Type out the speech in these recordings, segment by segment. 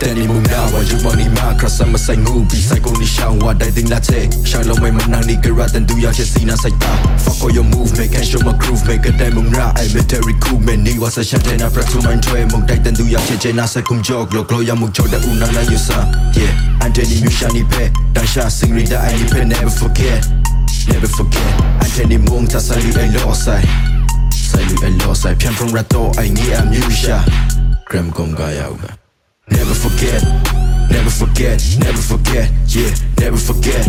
တန်ဒီမုံနာဝါယူမနီမာခရဆမ်မဆိုင်ငူဘီဆိုင်ကိုနီရှောင်းဝါဒိုင်တင်လာချေရှာလုံးမဲမနာနီကရတန်ဒူရချေစီနာဆိုင်တာ fuck all your move make and show my groove make a demo ra i military cool man ni was a shot and a press to mind try မုံတိုက်တန်ဒူရချေချေနာဆက်ကုမ်ဂျော့ဂလိုဂလိုရမှုချောတဲ့ဦးနာနာယူဆာ yeah Anthony Mushani pe Dasha Singrida I need never forget never forget Anthony Mung ta sali ai lo sai sali ai lo sai 偏 from rato ai ni am yusha gram gonga yauga Never forget, never forget, never forget, yeah, never forget,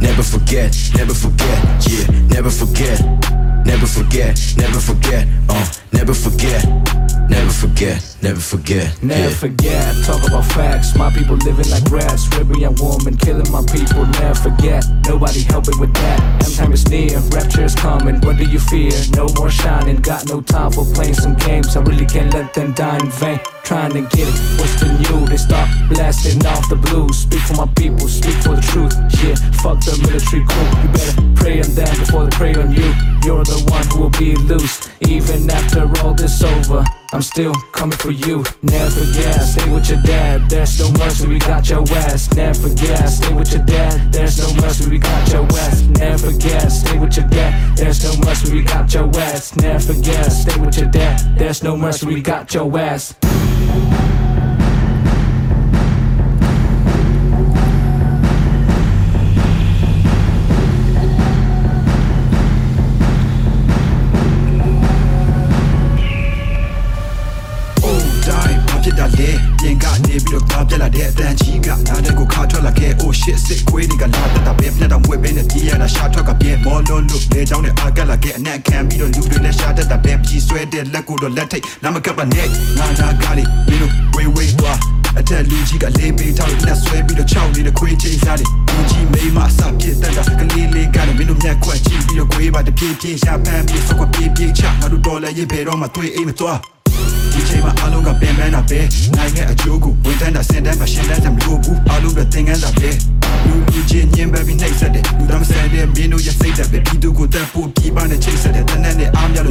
never forget, never forget, yeah, never forget, never forget, never forget, uh, never forget, never forget, never forget, Never yeah. forget, talk about facts. My people living like rats, young woman, killing my people. Never forget, nobody helping with that. M time is near, rapture is coming. What do you fear? No more shining, got no time for playing some games. I really can't let them die in vain. Trying to get it, what's the new? They start blasting off the blues. Speak for my people, speak for the truth. Yeah, fuck the military crew. You better pray on them before they pray on you. You're the one who will be loose, even after all this over. I'm still coming for you. Never forget, stay with your dad. There's no mercy, we got your ass. Never forget, stay with your dad. There's no mercy, we got your ass. Never forget, stay with your dad. There's no mercy, we got your ass. Never forget, stay with your dad. There's no mercy, we got your ass. လဲပြင်ကနေပြီးတော့သွားပြက်လာတဲ့အတန်ကြီးကနားတဲ့ကိုခါထွက်လာခဲ့ Oh shit စစ်ခွေးတွေကလာတက်တာပဲပြက်တော့မွေးပဲနဲ့ကြီးရတာရှာထွက်ကပြဲမော်လုံးလို့လေချောင်းနဲ့အာကက်လာခဲ့အနက်ခံပြီးတော့လူတွေနဲ့ရှာတက်တာပဲကြီးဆွဲတဲ့လက်ကိုတော့လက်ထိတ်နာမကပ်ပါနဲ့ငါနာကားလေးမင်းတို့ဝေးဝေးသွားအထက်လူကြီးကလေးပေးထားလို့လက်ဆွဲပြီးတော့ချောင်းနေတဲ့ခွေးချင်းစားတယ်လူကြီးမိမအစပြစ်တက်တာကလေးလေးကလည်းမင်းတို့မျက်ခွက်ကြည့်ပြီးတော့ခွေးပါတပြေးပြေးရှာပန်းပြီးဆောက်ကပြေးပြေးချငါတို့တော်လည်းရေးဖယ်တော့မှသွေးအိမ်မသွားဒီ ချိန်မှာအားလုံးကပင်ပန်းတာပဲနိုင်ငံအကျိုးကိုဝန်ထမ်းတာစင်တန်းမှာရှင်းတန်းတယ်မလို့ဘူးအားလုံးကသင်ခန်းစာပဲလူလူချင်းညင်ပဲပြီးနှိပ်စက်တယ်လူသားမဆန်တဲ့မင်းတို့ရဲ့စိတ်သက်ပဲပြည်သူကိုတက်ဖို့ပြည်ပနဲ့ချိတ်ဆက်တယ်တနက်နဲ့အားများလို့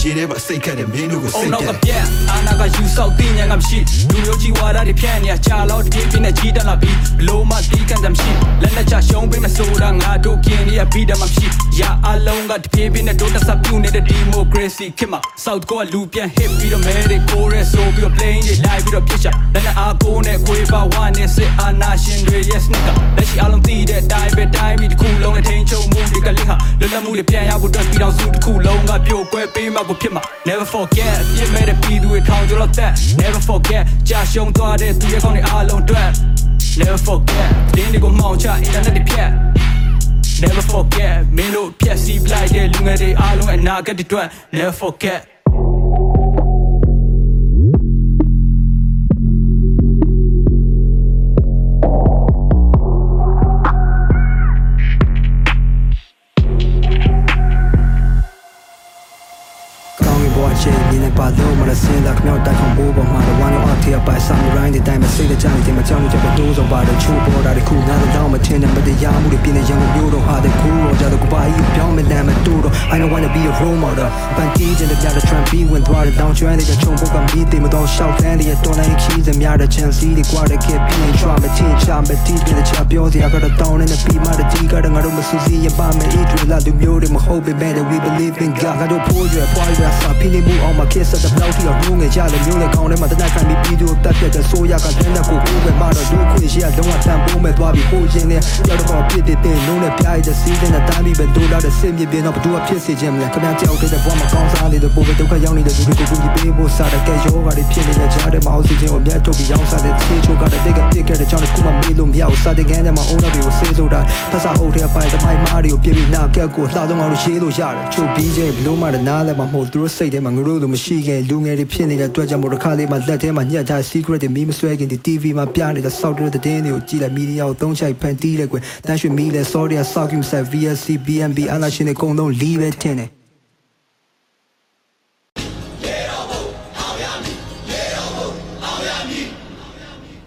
ရေထဲမှာစိတ်ခတ်တယ်မင်းတို့ကိုအုံစိတ်နောက်ကတယ်ပြက်အာနာကယူဆောက်တင်းညာကမရှိလူမျိုးကြီးဝါဒတွေဖြန့်နေကြာလောက်တပြေးပြင်းနဲ့ကြီးတက်လာပြီးဘလို့မှတီးကန်တယ်မရှိလက်နဲ့ချရှုံးပေးမဆိုတာငါတို့กินရပြီးတယ်မှမရှိရာအလုံးကတပြေးပြင်းနဲ့တို့တဆပြုတ်နေတဲ့ democracy ခေတ်မှာ South ကလူပြန် hit ပြီးတော့မဲတွေကိုရဲဆိုပြီးတော့ plane တွေ live ပြီးတော့ပြစ်ချလက်နဲ့အားကိုနဲ့ခွေးပါဝါနဲ့စစ်အာနာရှင်တွေရဲ့ sneaker လက်ရှိအလုံးတီးတဲ့တိုင်းပဲတိုင်းပြီးတစ်ခုလုံးနဲ့ထိန်ချုံမှု တွေကလိခလွတ်လပ်မှုတွေပြန်ရဖို့အတွက်ပြည်တော်စုတစ်ခုလုံးကပြိုကွဲပေးမှကိုဖြစ်မှာ never forget ပြစ်မဲ့တဲ့ပြည်သူတွေထောင်ကျော်တော့သက် never forget ကြာရှုံးသွားတဲ့သူရဲ့ကောင်းတွေအားလုံးအတွက် never forget တင်းတွေကိုမှောင်ချ internet တွေဖြတ် never forget မင်းတို့ဖြက်စီးပလိုက်တဲ့လူငယ်တွေအားလုံးအနာဂတ်တွေအတွက် never forget ။ နေပါလို့မရစင်းလာခမြောက်တိုက်ခံဖို့ပေါ်မှာဝမ်း ရောအထေအပိုင်ဆမ်ရိုင်းဒီတိုင်းမစိတ်ကြတဲ့မကြောက်လို့ချက်တိုးစောပါတဲ့ချိုးပေါ်တာတခုနားတော့မထင်တဲ့မတရားမှုတွေပြင်းနေရန်ကုန်မျိုးတော့ဟာတဲ့ကူတော့ကြတော့ကပါကြီးပြောင်းမလမ်းမတူတော့ I don't wanna be a role model ပန်တီးတဲ့ကြတဲ့ tramp ပြီးဝင်သွားတဲ့ down ကျွမ်းတဲ့ချုံပုတ်ကမီးတင်မတော့ရှောက်တန်းတဲ့တော်လိုင်းခီးစများတဲ့ chance တွေကွာတဲ့ keep being try မချင်းချမတီးတဲ့ချပြောစရာကတော့တောင်းနေတဲ့ပြီးမှတဲ့ကြီးကတော့ငါတို့မစူးစီးရပါမယ် it will not do မျိုးတွေမဟုတ်ပေမဲ့ we believe in God ငါတို့ဖိုးရွယ်ဖွားရွယ်စာဖိနေမှုအောင်မှာ kiss တဲ့ဘလောက်ထိအောင်ငုံငယ်ကြလေမျိုးလေကောင်းထဲမှာတနက်ခံပြီးပြီးတော့တက်ပြတ်တဲ့ဆိုရကတန်းတဲ့ကိုကိုပဲမှာတော့ဒုခွင့်ရှိရလုံးဝတန်ဖိုးမဲ့သွားပြီးပို့ခြင်းနဲ့ရောက်တော့ပြစ်တဲ့တင်လုံးနဲ့ပြိုင်တဲ့စီးတဲ့တိုင်းပြီးပဲဒိုးလာတဲ့စင်မြေပြင်တော့ဘသူကဖြစ်စေခြင်းမလဲခင်ဗျားကြောက်တဲ့ဘဝမှာကောင်းစားနေတဲ့ပို့ပဲဒုက္ခရောက်နေတဲ့လူတွေကိုကူညီပေးဖို့စားတဲ့ကဲယောဂါတွေဖြစ်နေတဲ့ကြားထဲမှာအောက်ဆီဂျင်ကိုမြတ်ထုတ်ပြီးရောင်းစားတဲ့သေချိုကတဲ့တိတ်ကပြစ်ခဲ့တဲ့ကြောင့်ခုမှမေးလို့မရဘူးစားတဲ့ကန်းထဲမှာအုံးတော့ပြီးကိုဆေးဆိုတာဖဆာအုပ်ထဲပိုင်တမိုင်းမားတွေကိုပြပြီးနာကက်ကိုလှတော့အောင်လို့ရေးလို့ရတယ်ချုပ်ပြီးချင်းဘလို့မှနားလည်းမဟုတ်သူတို့စိတ်ထဲမှာငါတို့လိုမရှိခင်လူငယ်တွေဖြစ်နေတဲ့အတွက်ကြောင့်မို့တစ်ခါလေးမှလက်ထဲမှာညှက်ထား secret တွေမီးမဆွဲခင်ဒီ TV မှာပြနေတဲ့ soft တဲ့တဲ့တွေကိုကြည့်လိုက်မီဒီယာကိုသုံးချိုက်ဖန်တီးလိုက်ကွယ်တန်းရွှေမီးလဲ sorry ဆောက်ကိမဆက် VSC BNB အလားရှင်တွေအကုန်လုံးလီးပဲထင်တယ်